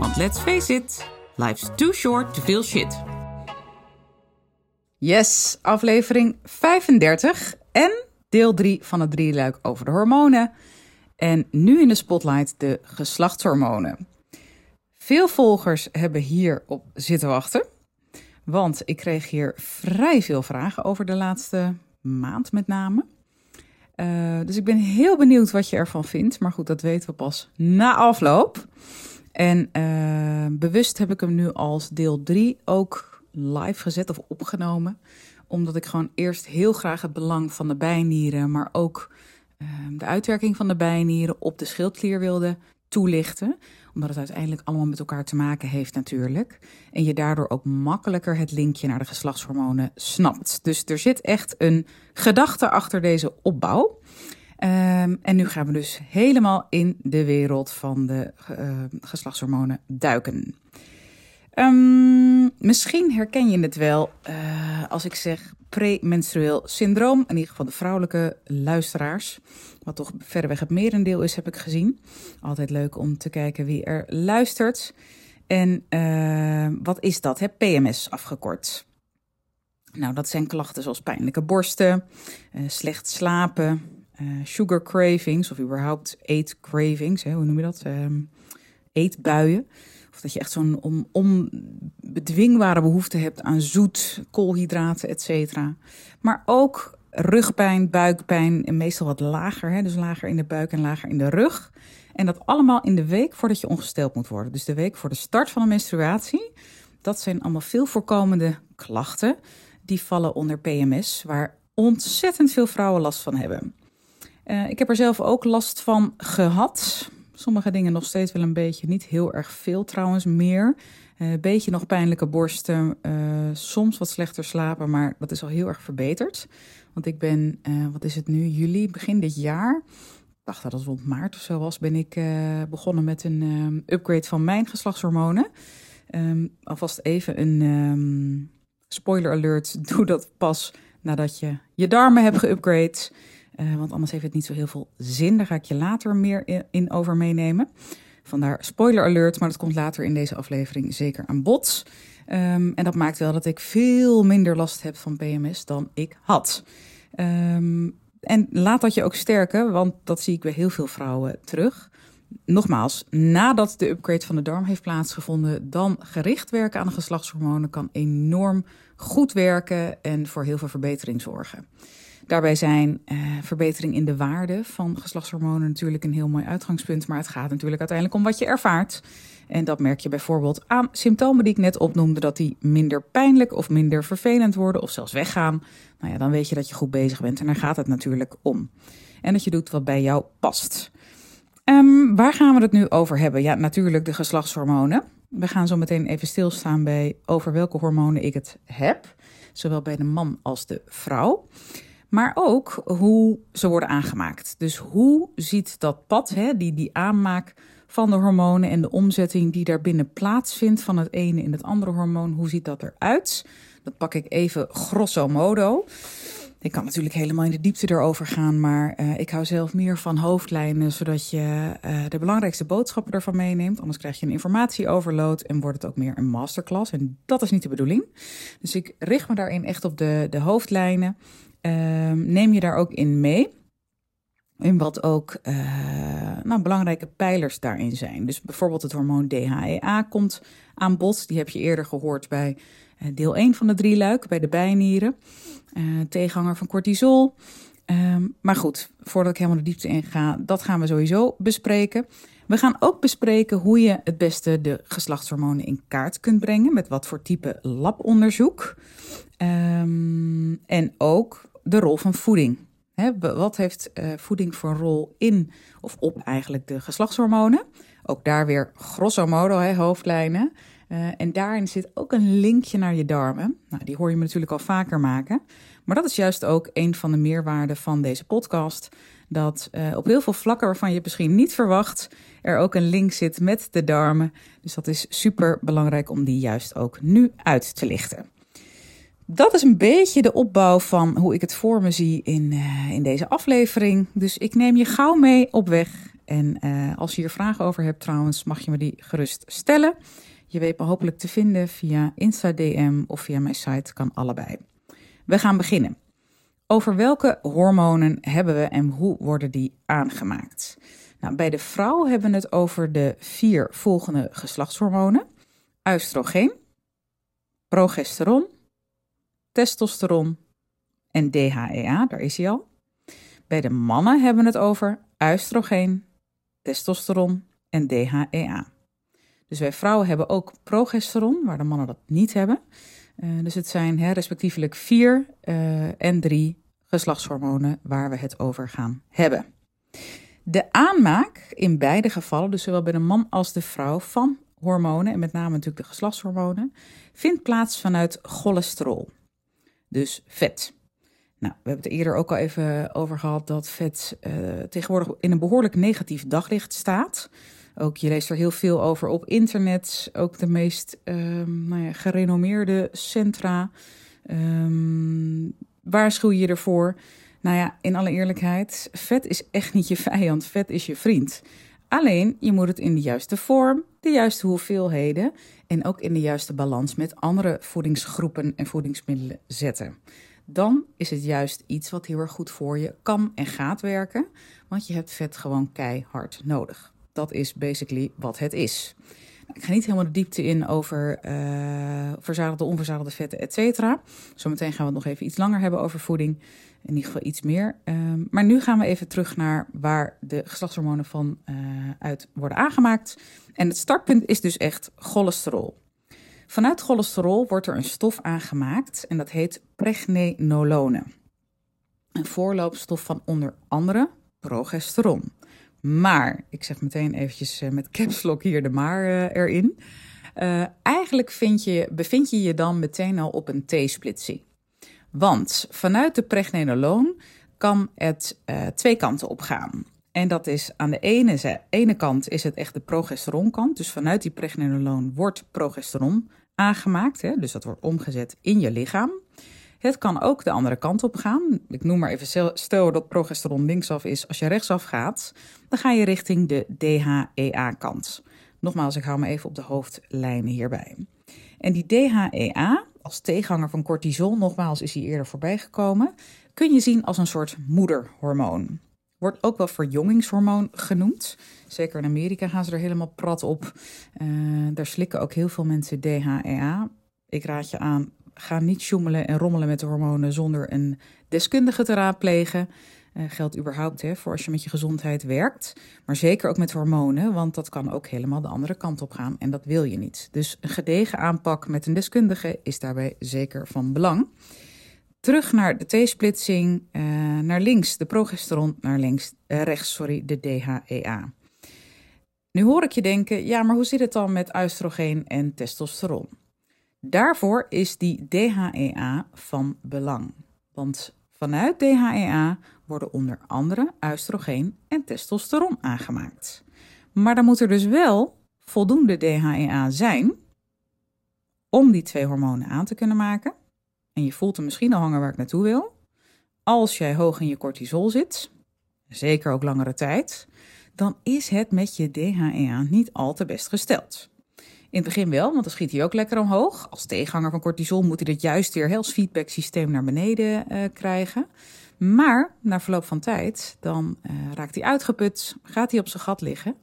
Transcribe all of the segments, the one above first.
want let's face it, life's too short to feel shit. Yes, aflevering 35 en deel 3 van het drieluik over de hormonen. En nu in de spotlight de geslachtshormonen. Veel volgers hebben hierop zitten wachten. Want ik kreeg hier vrij veel vragen over de laatste maand met name. Uh, dus ik ben heel benieuwd wat je ervan vindt. Maar goed, dat weten we pas na afloop. En uh, bewust heb ik hem nu als deel 3 ook live gezet of opgenomen. Omdat ik gewoon eerst heel graag het belang van de bijnieren, maar ook uh, de uitwerking van de bijnieren op de schildklier wilde toelichten omdat het uiteindelijk allemaal met elkaar te maken heeft natuurlijk. En je daardoor ook makkelijker het linkje naar de geslachtshormonen snapt. Dus er zit echt een gedachte achter deze opbouw. Um, en nu gaan we dus helemaal in de wereld van de uh, geslachtshormonen duiken. Um, misschien herken je het wel uh, als ik zeg premenstrueel syndroom. In ieder geval de vrouwelijke luisteraars. Wat toch verreweg het merendeel is, heb ik gezien. Altijd leuk om te kijken wie er luistert. En uh, wat is dat? Hè? PMS afgekort. Nou, dat zijn klachten zoals pijnlijke borsten, slecht slapen, uh, sugar cravings of überhaupt eet cravings. Hè? Hoe noem je dat? Um, eetbuien. Of dat je echt zo'n on, onbedwingbare behoefte hebt aan zoet, koolhydraten, et cetera. Maar ook rugpijn, buikpijn en meestal wat lager. Hè? Dus lager in de buik en lager in de rug. En dat allemaal in de week voordat je ongesteld moet worden. Dus de week voor de start van de menstruatie. Dat zijn allemaal veel voorkomende klachten. Die vallen onder PMS, waar ontzettend veel vrouwen last van hebben. Uh, ik heb er zelf ook last van gehad. Sommige dingen nog steeds wel een beetje, niet heel erg veel trouwens, meer. Een uh, beetje nog pijnlijke borsten, uh, soms wat slechter slapen, maar dat is al heel erg verbeterd. Want ik ben, wat is het nu, juli, begin dit jaar, dacht dat het rond maart of zo was, ben ik begonnen met een upgrade van mijn geslachtshormonen. Um, alvast even een um, spoiler alert, doe dat pas nadat je je darmen hebt geupgrade. Uh, want anders heeft het niet zo heel veel zin. Daar ga ik je later meer in, over meenemen. Vandaar spoiler alert, maar dat komt later in deze aflevering zeker aan bod. Um, en dat maakt wel dat ik veel minder last heb van PMS dan ik had. Um, en laat dat je ook sterken, want dat zie ik bij heel veel vrouwen terug. Nogmaals, nadat de upgrade van de darm heeft plaatsgevonden, dan gericht werken aan de geslachtshormonen kan enorm goed werken en voor heel veel verbetering zorgen. Daarbij zijn uh, verbetering in de waarde van geslachtshormonen natuurlijk een heel mooi uitgangspunt. Maar het gaat natuurlijk uiteindelijk om wat je ervaart. En dat merk je bijvoorbeeld aan symptomen die ik net opnoemde, dat die minder pijnlijk of minder vervelend worden of zelfs weggaan. Nou ja, dan weet je dat je goed bezig bent en daar gaat het natuurlijk om. En dat je doet wat bij jou past. Um, waar gaan we het nu over hebben? Ja, natuurlijk de geslachtshormonen. We gaan zo meteen even stilstaan bij over welke hormonen ik het heb, zowel bij de man als de vrouw maar ook hoe ze worden aangemaakt. Dus hoe ziet dat pad, hè, die, die aanmaak van de hormonen en de omzetting die daarbinnen plaatsvindt van het ene in het andere hormoon, hoe ziet dat eruit? Dat pak ik even grosso modo. Ik kan natuurlijk helemaal in de diepte erover gaan, maar uh, ik hou zelf meer van hoofdlijnen, zodat je uh, de belangrijkste boodschappen ervan meeneemt. Anders krijg je een informatieoverload en wordt het ook meer een masterclass. En dat is niet de bedoeling. Dus ik richt me daarin echt op de, de hoofdlijnen. Uh, neem je daar ook in mee. In wat ook uh, nou, belangrijke pijlers daarin zijn. Dus bijvoorbeeld het hormoon DHEA komt aan bod. Die heb je eerder gehoord bij uh, deel 1 van de drie luik, bij de bijnieren. Uh, tegenhanger van cortisol. Um, maar goed, voordat ik helemaal de diepte in ga, dat gaan we sowieso bespreken. We gaan ook bespreken hoe je het beste de geslachtshormonen in kaart kunt brengen. Met wat voor type labonderzoek. Um, en ook de rol van voeding. He, wat heeft uh, voeding voor een rol in of op eigenlijk de geslachtshormonen? Ook daar weer grosso modo, hè, hoofdlijnen. Uh, en daarin zit ook een linkje naar je darmen. Nou, die hoor je me natuurlijk al vaker maken. Maar dat is juist ook een van de meerwaarden van deze podcast. Dat uh, op heel veel vlakken waarvan je misschien niet verwacht, er ook een link zit met de darmen. Dus dat is super belangrijk om die juist ook nu uit te lichten. Dat is een beetje de opbouw van hoe ik het voor me zie in, uh, in deze aflevering. Dus ik neem je gauw mee op weg. En uh, als je hier vragen over hebt trouwens, mag je me die gerust stellen. Je weet me hopelijk te vinden via Insta DM of via mijn site, kan allebei. We gaan beginnen. Over welke hormonen hebben we en hoe worden die aangemaakt? Nou, bij de vrouw hebben we het over de vier volgende geslachtshormonen: oestrogeen, progesteron, testosteron en DHEA, daar is hij al. Bij de mannen hebben we het over oestrogeen, testosteron en DHEA. Dus wij vrouwen hebben ook progesteron, waar de mannen dat niet hebben. Uh, dus het zijn hè, respectievelijk vier uh, en drie geslachtshormonen waar we het over gaan hebben. De aanmaak in beide gevallen, dus zowel bij de man als de vrouw, van hormonen, en met name natuurlijk de geslachtshormonen, vindt plaats vanuit cholesterol. Dus vet. Nou, we hebben het er eerder ook al even over gehad dat vet uh, tegenwoordig in een behoorlijk negatief daglicht staat. Ook je leest er heel veel over op internet. Ook de meest um, nou ja, gerenommeerde centra. Um, waarschuw je ervoor. Nou ja, in alle eerlijkheid, vet is echt niet je vijand. Vet is je vriend. Alleen, je moet het in de juiste vorm, de juiste hoeveelheden en ook in de juiste balans met andere voedingsgroepen en voedingsmiddelen zetten. Dan is het juist iets wat heel erg goed voor je kan en gaat werken, want je hebt vet gewoon keihard nodig. Dat is basically wat het is. Ik ga niet helemaal de diepte in over uh, verzadigde, onverzadigde vetten, et cetera. Zometeen gaan we het nog even iets langer hebben over voeding. In ieder geval iets meer. Um, maar nu gaan we even terug naar waar de geslachtshormonen van uh, uit worden aangemaakt. En het startpunt is dus echt cholesterol. Vanuit cholesterol wordt er een stof aangemaakt en dat heet pregnenolone. Een voorloopstof van onder andere progesteron. Maar, ik zeg meteen eventjes uh, met caps lock hier de maar uh, erin. Eigenlijk vind je, bevind je je dan meteen al op een T-splitsing. Want vanuit de pregnenoloon kan het twee kanten op gaan. En dat is aan de ene, ene kant is het echt de progesteronkant. Dus vanuit die pregnenoloon wordt progesteron aangemaakt. Hè? Dus dat wordt omgezet in je lichaam. Het kan ook de andere kant op gaan. Ik noem maar even, stel dat progesteron linksaf is. Als je rechtsaf gaat, dan ga je richting de DHEA-kant. Nogmaals, ik hou me even op de hoofdlijnen hierbij. En die DHEA, als tegenhanger van cortisol, nogmaals is hij eerder voorbij gekomen, kun je zien als een soort moederhormoon. Wordt ook wel verjongingshormoon genoemd. Zeker in Amerika gaan ze er helemaal prat op. Uh, daar slikken ook heel veel mensen DHEA. Ik raad je aan, ga niet sjoemelen en rommelen met de hormonen zonder een deskundige te raadplegen. Uh, geldt überhaupt hè, voor als je met je gezondheid werkt. Maar zeker ook met hormonen, want dat kan ook helemaal de andere kant op gaan en dat wil je niet. Dus een gedegen aanpak met een deskundige is daarbij zeker van belang. Terug naar de T-splitsing, uh, naar links de progesteron, naar links, uh, rechts sorry, de DHEA. Nu hoor ik je denken, ja, maar hoe zit het dan met oestrogeen en testosteron? Daarvoor is die DHEA van belang. Want vanuit DHEA worden onder andere oestrogeen en testosteron aangemaakt. Maar dan moet er dus wel voldoende DHEA zijn om die twee hormonen aan te kunnen maken. En je voelt er misschien al hangen waar ik naartoe wil. Als jij hoog in je cortisol zit, zeker ook langere tijd, dan is het met je DHEA niet al te best gesteld. In het begin wel, want dan schiet hij ook lekker omhoog. Als tegenhanger van cortisol moet hij dat juist weer als feedback systeem naar beneden uh, krijgen. Maar na verloop van tijd, dan uh, raakt hij uitgeput, gaat hij op zijn gat liggen.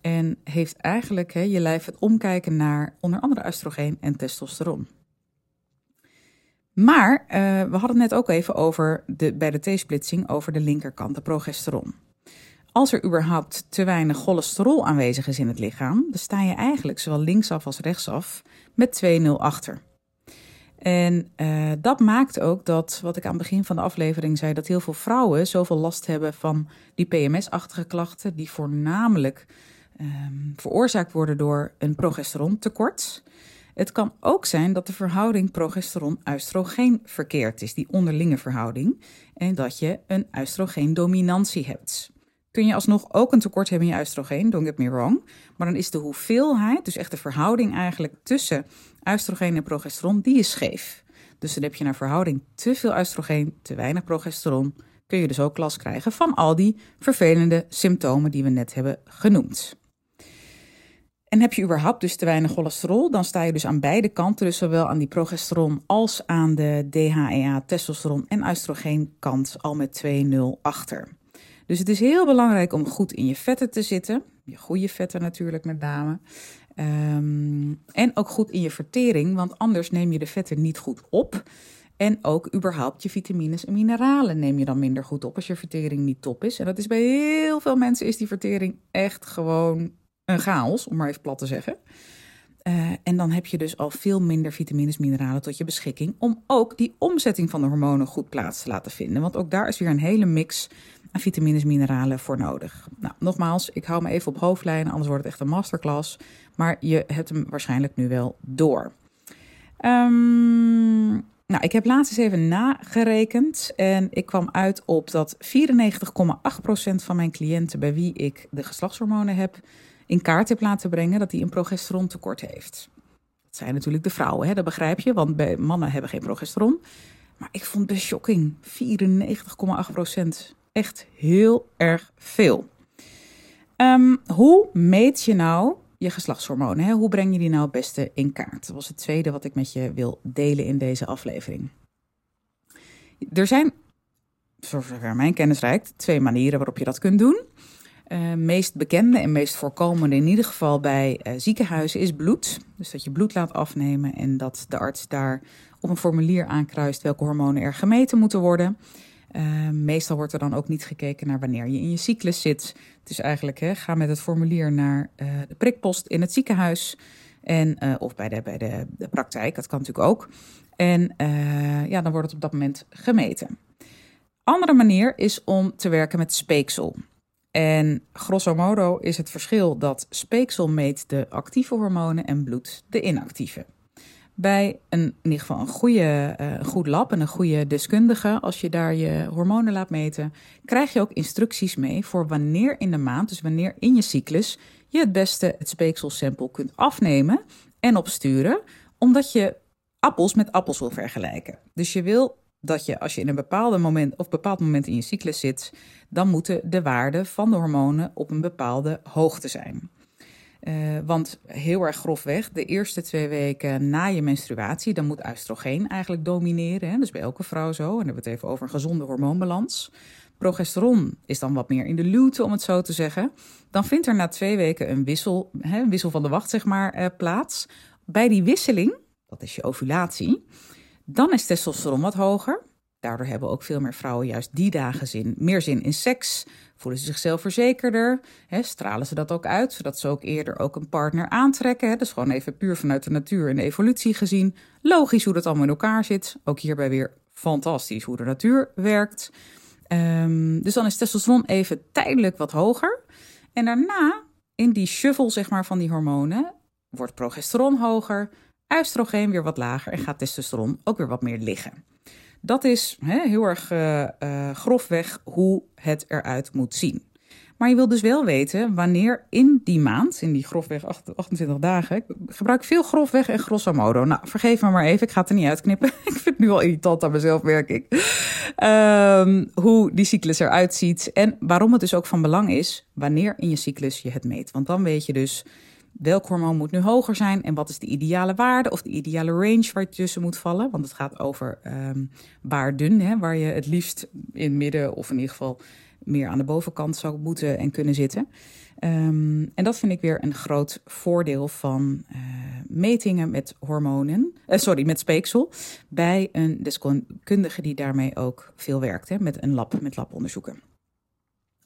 En heeft eigenlijk je lijf het omkijken naar onder andere oestrogeen en testosteron. Maar uh, we hadden het net ook even over de, bij de T-splitsing over de linkerkant, de progesteron. Als er überhaupt te weinig cholesterol aanwezig is in het lichaam, dan sta je eigenlijk zowel linksaf als rechtsaf met 2-0 achter. En uh, dat maakt ook dat, wat ik aan het begin van de aflevering zei, dat heel veel vrouwen zoveel last hebben van die PMS-achtige klachten, die voornamelijk um, veroorzaakt worden door een progesterontekort. Het kan ook zijn dat de verhouding progesteron-oestrogeen verkeerd is, die onderlinge verhouding, en dat je een oestrogeendominantie hebt. Kun je alsnog ook een tekort hebben in je oestrogeen, don't get me wrong, maar dan is de hoeveelheid, dus echt de verhouding eigenlijk tussen oestrogeen en progesteron, die is scheef. Dus dan heb je naar verhouding te veel oestrogeen, te weinig progesteron, kun je dus ook last krijgen van al die vervelende symptomen die we net hebben genoemd. En heb je überhaupt dus te weinig cholesterol, dan sta je dus aan beide kanten, dus zowel aan die progesteron als aan de DHEA, testosteron en oestrogeen kant al met 2-0 achter. Dus het is heel belangrijk om goed in je vetten te zitten, je goede vetten natuurlijk met name. Ehm, en ook goed in je vertering, want anders neem je de vetten niet goed op. En ook überhaupt je vitamines en mineralen neem je dan minder goed op als je vertering niet top is. En dat is bij heel veel mensen is die vertering echt gewoon een chaos, om maar even plat te zeggen. Uh, en dan heb je dus al veel minder vitamines, mineralen tot je beschikking om ook die omzetting van de hormonen goed plaats te laten vinden. Want ook daar is weer een hele mix aan vitamines, mineralen voor nodig. Nou, nogmaals, ik hou me even op hoofdlijnen, anders wordt het echt een masterclass. Maar je hebt hem waarschijnlijk nu wel door. Um, nou, ik heb laatst eens even nagerekend en ik kwam uit op dat 94,8% van mijn cliënten bij wie ik de geslachtshormonen heb in kaart heb laten brengen dat die een progesterontekort heeft. Dat zijn natuurlijk de vrouwen, hè? dat begrijp je, want bij mannen hebben geen progesteron. Maar ik vond het shocking, 94,8%. Echt heel erg veel. Um, hoe meet je nou je geslachtshormonen? Hè? Hoe breng je die nou het beste in kaart? Dat was het tweede wat ik met je wil delen in deze aflevering. Er zijn, zover mijn kennis reikt, twee manieren waarop je dat kunt doen. Uh, meest bekende en meest voorkomende, in ieder geval bij uh, ziekenhuizen, is bloed. Dus dat je bloed laat afnemen en dat de arts daar op een formulier aankruist welke hormonen er gemeten moeten worden. Uh, meestal wordt er dan ook niet gekeken naar wanneer je in je cyclus zit. Het is eigenlijk, hè, ga met het formulier naar de prikpost in het ziekenhuis. En, of bij, de, bij de, de, praktijk, dat kan natuurlijk ook. En ja, dan wordt het op dat moment gemeten. Andere manier is om te werken met speeksel. En grosso modo is het verschil dat speeksel meet de actieve hormonen en bloed de inactieve. Bij een, in ieder geval een, goede, uh, goed lab en een goede deskundige, als je daar je hormonen laat meten, krijg je ook instructies mee voor wanneer in de maand, dus wanneer in je cyclus, je het beste het speekselsample kunt afnemen en opsturen, omdat je appels met appels wil vergelijken. Dus je wil dat je als je in een bepaalde moment of bepaald moment in je cyclus zit, dan moeten de waarden van de hormonen op een bepaalde hoogte zijn. Uh, want heel erg grofweg, de eerste twee weken na je menstruatie, dan moet oestrogeen eigenlijk domineren. Hè? Dus bij elke vrouw zo. En dan hebben we het even over een gezonde hormoonbalans. Progesteron is dan wat meer in de luwte, om het zo te zeggen. Dan vindt er na twee weken een wissel, hè, een wissel van de wacht, zeg maar, uh, plaats. Bij die wisseling, dat is je ovulatie, dan is testosteron wat hoger. Daardoor hebben ook veel meer vrouwen juist die dagen zin, meer zin in seks. Voelen ze zichzelf verzekerder. Hè, stralen ze dat ook uit, zodat ze ook eerder ook een partner aantrekken. Hè, dus gewoon even puur vanuit de natuur en de evolutie gezien. Logisch hoe dat allemaal in elkaar zit. Ook hierbij weer fantastisch hoe de natuur werkt. Um, dus dan is testosteron even tijdelijk wat hoger. En daarna, in die shuffle zeg maar, van die hormonen, wordt progesteron hoger, oestrogeen weer wat lager en gaat testosteron ook weer wat meer liggen. Dat is hè, heel erg uh, uh, grofweg hoe het eruit moet zien. Maar je wil dus wel weten wanneer in die maand, in die grofweg 28 dagen, ik gebruik veel grofweg en grosso modo. Nou, vergeef me maar even, ik ga het er niet uitknippen. ik vind het nu al irritant aan mezelf, merk ik. Um, hoe die cyclus eruit ziet en waarom het dus ook van belang is wanneer in je cyclus je het meet. Want dan weet je dus welk hormoon moet nu hoger zijn en wat is de ideale waarde of de ideale range waar je tussen moet vallen. Want het gaat over um, baardun, hè, waar je het liefst in midden of in ieder geval meer aan de bovenkant zou moeten en kunnen zitten. Um, en dat vind ik weer een groot voordeel van uh, metingen met hormonen, uh, sorry, met speeksel, bij een deskundige die daarmee ook veel werkt, hè, met een lab, met labonderzoeken.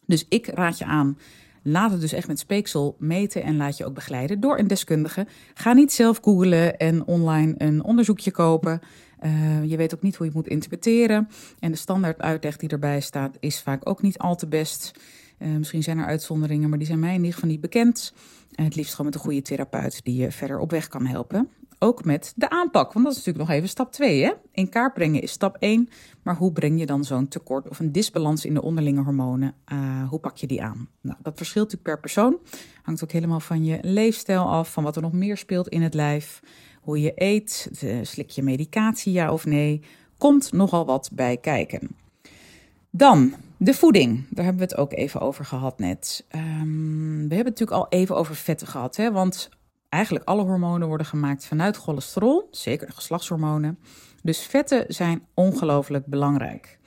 Dus ik raad je aan Laat het dus echt met speeksel meten en laat je ook begeleiden door een deskundige. Ga niet zelf googlen en online een onderzoekje kopen. Uh, je weet ook niet hoe je moet interpreteren. En de standaard uitleg die erbij staat is vaak ook niet al te best. Uh, misschien zijn er uitzonderingen, maar die zijn mij in ieder geval niet bekend. En het liefst gewoon met een goede therapeut die je verder op weg kan helpen. Ook met de aanpak, want dat is natuurlijk nog even stap 2. Hè? In kaart brengen is stap 1, maar hoe breng je dan zo'n tekort of een disbalans in de onderlinge hormonen? Uh, hoe pak je die aan? Nou, dat verschilt natuurlijk per persoon. Hangt ook helemaal van je leefstijl af, van wat er nog meer speelt in het lijf. Hoe je eet, slik je medicatie ja of nee. Komt nogal wat bij kijken. Dan de voeding. Daar hebben we het ook even over gehad net. Um, we hebben het natuurlijk al even over vetten gehad. Hè? Want eigenlijk alle hormonen worden gemaakt vanuit cholesterol, zeker de geslachtshormonen. Dus vetten zijn ongelooflijk belangrijk.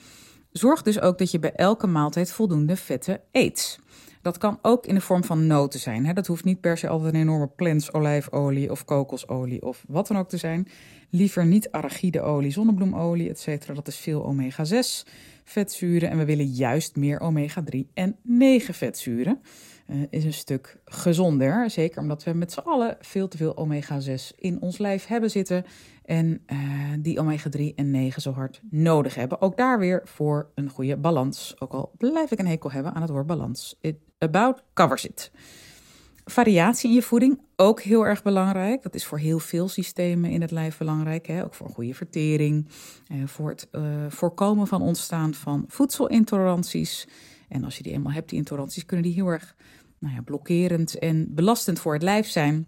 Zorg dus ook dat je bij elke maaltijd voldoende vetten eet. Dat kan ook in de vorm van noten zijn. Dat hoeft niet per se altijd een enorme plants olijfolie of kokosolie of wat dan ook te zijn. Liever niet arachide olie, zonnebloemolie, etc. Dat is veel omega-6 vetzuren. En we willen juist meer omega-3 en 9 vetzuren. Uh, is een stuk gezonder. Zeker omdat we met z'n allen veel te veel omega-6 in ons lijf hebben zitten. En uh, die omega-3 en 9 zo hard nodig hebben. Ook daar weer voor een goede balans. Ook al blijf ik een hekel hebben aan het woord balans. It about covers it. Variatie in je voeding, ook heel erg belangrijk. Dat is voor heel veel systemen in het lijf belangrijk. Hè? Ook voor een goede vertering, eh, voor het voorkomen van ontstaan van voedselintoleranties. En als je die eenmaal hebt, die intoleranties, kunnen die heel erg nou ja, blokkerend en belastend voor het lijf zijn.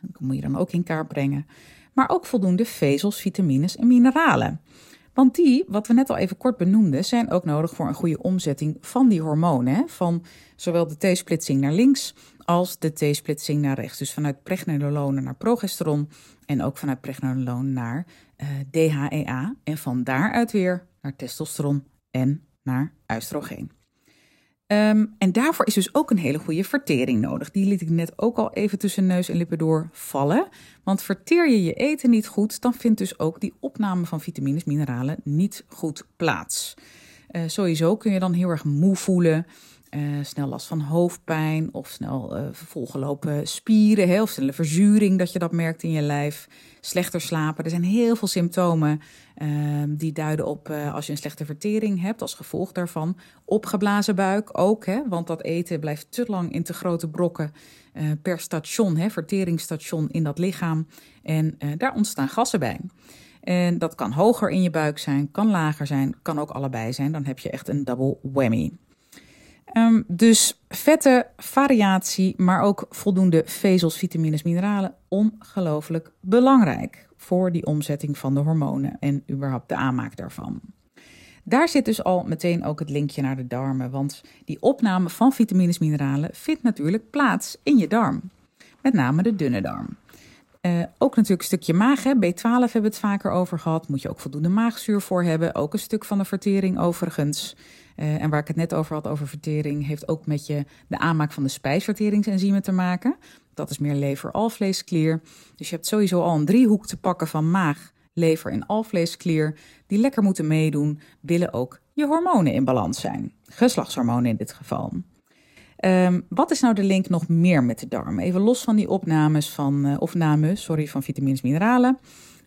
Dat moet je dan ook in kaart brengen. Maar ook voldoende vezels, vitamines en mineralen. Want die, wat we net al even kort benoemden, zijn ook nodig voor een goede omzetting van die hormonen. Van zowel de T-splitsing naar links als de T-splitsing naar rechts. Dus vanuit pregnenolone naar progesteron en ook vanuit pregnenolone naar uh, DHEA. En van daaruit weer naar testosteron en naar oestrogeen. Um, en daarvoor is dus ook een hele goede vertering nodig. Die liet ik net ook al even tussen neus en lippen door vallen. Want verteer je je eten niet goed, dan vindt dus ook die opname van vitamines, mineralen niet goed plaats. Uh, sowieso kun je dan heel erg moe voelen. Uh, snel last van hoofdpijn of snel uh, volgelopen spieren, heel snelle verzuring dat je dat merkt in je lijf. Slechter slapen. Er zijn heel veel symptomen uh, die duiden op als je een slechte vertering hebt als gevolg daarvan. Opgeblazen buik ook, hè, want dat eten blijft te lang in te grote brokken per station, hè, verteringsstation in dat lichaam. En daar ontstaan gassen bij. En dat kan hoger in je buik zijn, kan lager zijn, kan ook allebei zijn. Dan heb je echt een double whammy. Um, dus vetten, variatie, maar ook voldoende vezels, vitamines, mineralen, ongelooflijk belangrijk voor die omzetting van de hormonen en überhaupt de aanmaak daarvan. Daar zit dus al meteen ook het linkje naar de darmen, want die opname van vitamines, mineralen vindt natuurlijk plaats in je darm, met name de dunne darm. Uh, ook natuurlijk een stukje maag. Hè. B12 hebben we het vaker over gehad. Moet je ook voldoende maagzuur voor hebben. Ook een stuk van de vertering overigens. Uh, en waar ik het net over had, over vertering, heeft ook met je de aanmaak van de spijsverteringsenzymen te maken. Dat is meer lever, alvleesklier. Dus je hebt sowieso al een driehoek te pakken van maag, lever en alvleesklier. Die lekker moeten meedoen, willen ook je hormonen in balans zijn. Geslachtshormonen in dit geval. Um, wat is nou de link nog meer met de darm? Even los van die opnames van, of names, sorry, van vitamines, mineralen.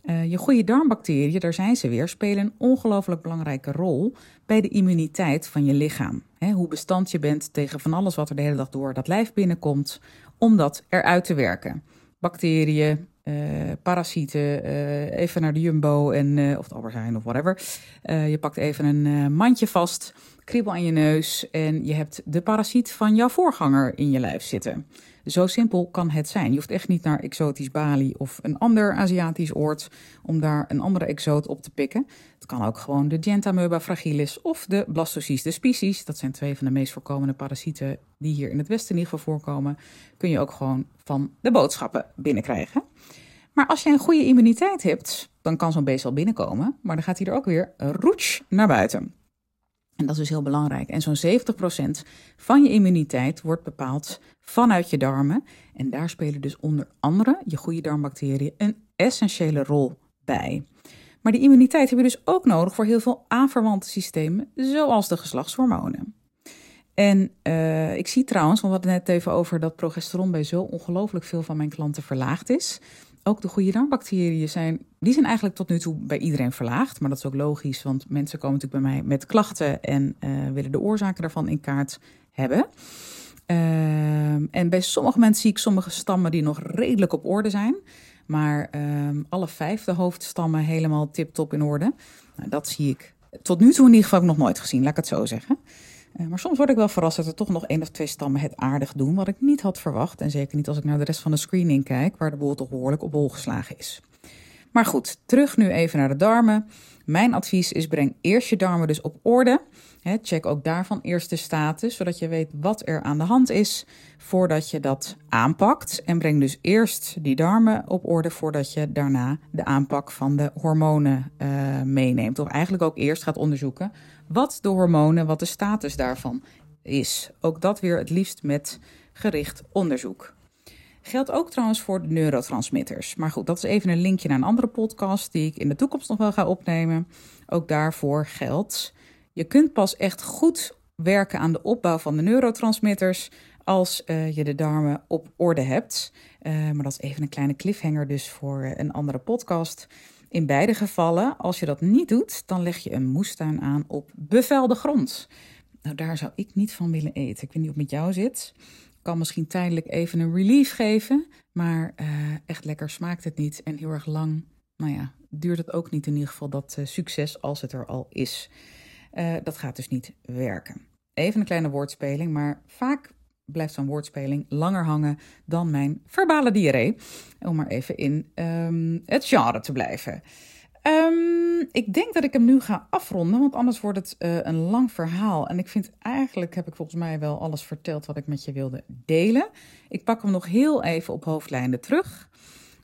Uh, je goede darmbacteriën, daar zijn ze weer, spelen een ongelooflijk belangrijke rol bij de immuniteit van je lichaam. Hoe bestand je bent tegen van alles wat er de hele dag door dat lijf binnenkomt, om dat eruit te werken. Bacteriën, uh, parasieten, uh, even naar de Jumbo en, of het Albert Heijn of whatever. je pakt even een mandje vast, kriebel aan je neus en je hebt de parasiet van jouw voorganger in je lijf zitten. Zo simpel kan het zijn. Je hoeft echt niet naar exotisch Bali of een ander Aziatisch oord om daar een andere exoot op te pikken. Het kan ook gewoon de Gentamoeba fragilis of de Blastocystis species. Dat zijn twee van de meest voorkomende parasieten die hier in het Westen in ieder geval voorkomen. Kun je ook gewoon van de boodschappen binnenkrijgen. Maar als je een goede immuniteit hebt, dan kan zo'n beest wel binnenkomen. Maar dan gaat hij er ook weer roets naar buiten. En dat is dus heel belangrijk. En zo'n 70% van je immuniteit wordt bepaald vanuit je darmen. En daar spelen dus onder andere je goede darmbacteriën een essentiële rol bij. Maar die immuniteit heb je dus ook nodig voor heel veel aanverwante systemen, zoals de geslachtshormonen. En uh, ik zie trouwens, want we hadden net even over dat progesteron bij zo ongelooflijk veel van mijn klanten verlaagd is. Ook de goede darmbacteriën zijn, die zijn eigenlijk tot nu toe bij iedereen verlaagd. Maar dat is ook logisch, want mensen komen natuurlijk bij mij met klachten en uh, willen de oorzaken daarvan in kaart hebben. Uh, en bij sommige mensen zie ik sommige stammen die nog redelijk op orde zijn. Maar uh, alle vijf de hoofdstammen helemaal tip-top in orde. Nou, dat zie ik tot nu toe in ieder geval nog nooit gezien, laat ik het zo zeggen. Uh, maar soms word ik wel verrast dat er toch nog één of twee stammen het aardig doen, wat ik niet had verwacht. En zeker niet als ik naar de rest van de screening kijk, waar de boel toch behoorlijk op hol geslagen is. Maar goed, terug nu even naar de darmen. Mijn advies is: breng eerst je darmen dus op orde. check ook daarvan eerst de status, zodat je weet wat er aan de hand is voordat je dat aanpakt. En breng dus eerst die darmen op orde voordat je daarna de aanpak van de hormonen uh, meeneemt. Of eigenlijk ook eerst gaat onderzoeken wat de hormonen, wat de status daarvan is. Ook dat weer het liefst met gericht onderzoek. Geldt ook trouwens voor de neurotransmitters. Maar goed, dat is even een linkje naar een andere podcast die ik in de toekomst nog wel ga opnemen. Ook daarvoor geldt. Je kunt pas echt goed werken aan de opbouw van de neurotransmitters als uh, je de darmen op orde hebt. Uh, maar dat is even een kleine cliffhanger dus voor uh, een andere podcast. In beide gevallen, als je dat niet doet, dan leg je een moestuin aan op bevelde grond. Nou, daar zou ik niet van willen eten. Ik weet niet of het met jou zit kan misschien tijdelijk even een relief geven, maar uh, echt lekker smaakt het niet. En heel erg lang, nou ja, duurt het ook niet in ieder geval dat uh, succes als het er al is. Uh, dat gaat dus niet werken. Even een kleine woordspeling, maar vaak blijft zo'n woordspeling langer hangen dan mijn verbale diarree. Om maar even in um, het genre te blijven. Um, ik denk dat ik hem nu ga afronden, want anders wordt het uh, een lang verhaal. En ik vind eigenlijk, heb ik volgens mij wel alles verteld wat ik met je wilde delen. Ik pak hem nog heel even op hoofdlijnen terug.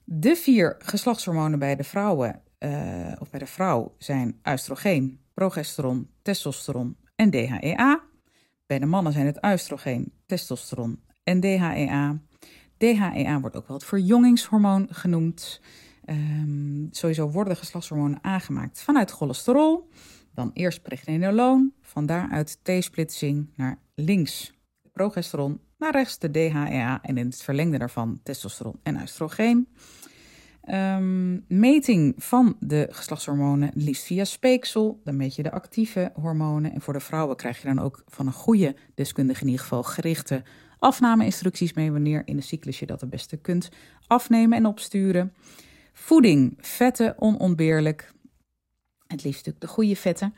De vier geslachtshormonen bij de vrouwen, uh, of bij de vrouw, zijn oestrogeen, progesteron, testosteron en DHEA. Bij de mannen zijn het oestrogeen, testosteron en DHEA. DHEA wordt ook wel het verjongingshormoon genoemd. Um, sowieso worden de geslachtshormonen aangemaakt vanuit cholesterol. Dan eerst pregnenoloon, van daaruit T-splitsing naar links progesteron, naar rechts de DHEA en in het verlengde daarvan testosteron en oestrogeen. Um, meting van de geslachtshormonen liefst via speeksel. Dan meet je de actieve hormonen. En voor de vrouwen krijg je dan ook van een goede deskundige in ieder geval gerichte afname-instructies mee wanneer in de cyclus je dat het beste kunt afnemen en opsturen. Voeding, vetten onontbeerlijk. Het liefst natuurlijk de goede vetten.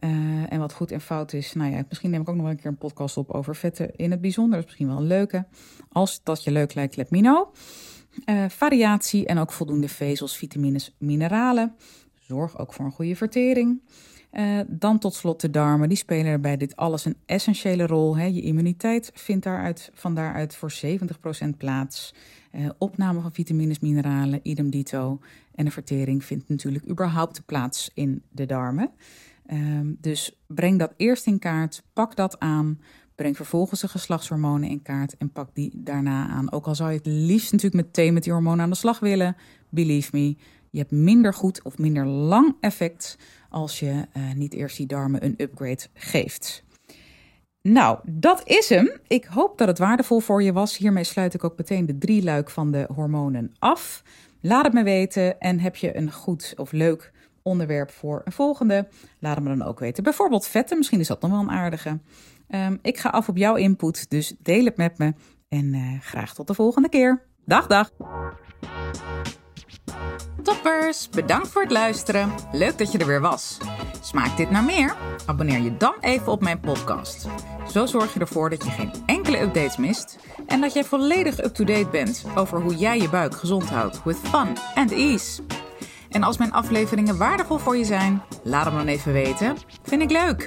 Uh, en wat goed en fout is, nou ja, misschien neem ik ook nog wel een keer een podcast op over vetten in het bijzonder. Dat is misschien wel een leuke. Als dat je leuk lijkt, let me know. Uh, variatie en ook voldoende vezels, vitamines, mineralen. Zorg ook voor een goede vertering. Uh, dan tot slot de darmen. Die spelen bij dit alles een essentiële rol. Hè. Je immuniteit vindt daaruit, van daaruit voor 70% plaats. Uh, opname van vitamines, mineralen, idem dito. En de vertering vindt natuurlijk überhaupt plaats in de darmen. Um, dus breng dat eerst in kaart, pak dat aan. Breng vervolgens de geslachtshormonen in kaart en pak die daarna aan. Ook al zou je het liefst natuurlijk meteen met die hormonen aan de slag willen. Believe me, je hebt minder goed of minder lang effect als je uh, niet eerst die darmen een upgrade geeft. Nou, dat is hem. Ik hoop dat het waardevol voor je was. Hiermee sluit ik ook meteen de drie luik van de hormonen af. Laat het me weten en heb je een goed of leuk onderwerp voor een volgende? Laat het me dan ook weten. Bijvoorbeeld vetten, misschien is dat nog wel een aardige. Um, ik ga af op jouw input, dus deel het met me. En uh, graag tot de volgende keer. Dag, dag. Toppers, bedankt voor het luisteren. Leuk dat je er weer was. Smaakt dit naar meer? Abonneer je dan even op mijn podcast. Zo zorg je ervoor dat je geen enkele updates mist en dat jij volledig up-to-date bent over hoe jij je buik gezond houdt with fun and ease. En als mijn afleveringen waardevol voor je zijn, laat hem dan even weten. Vind ik leuk.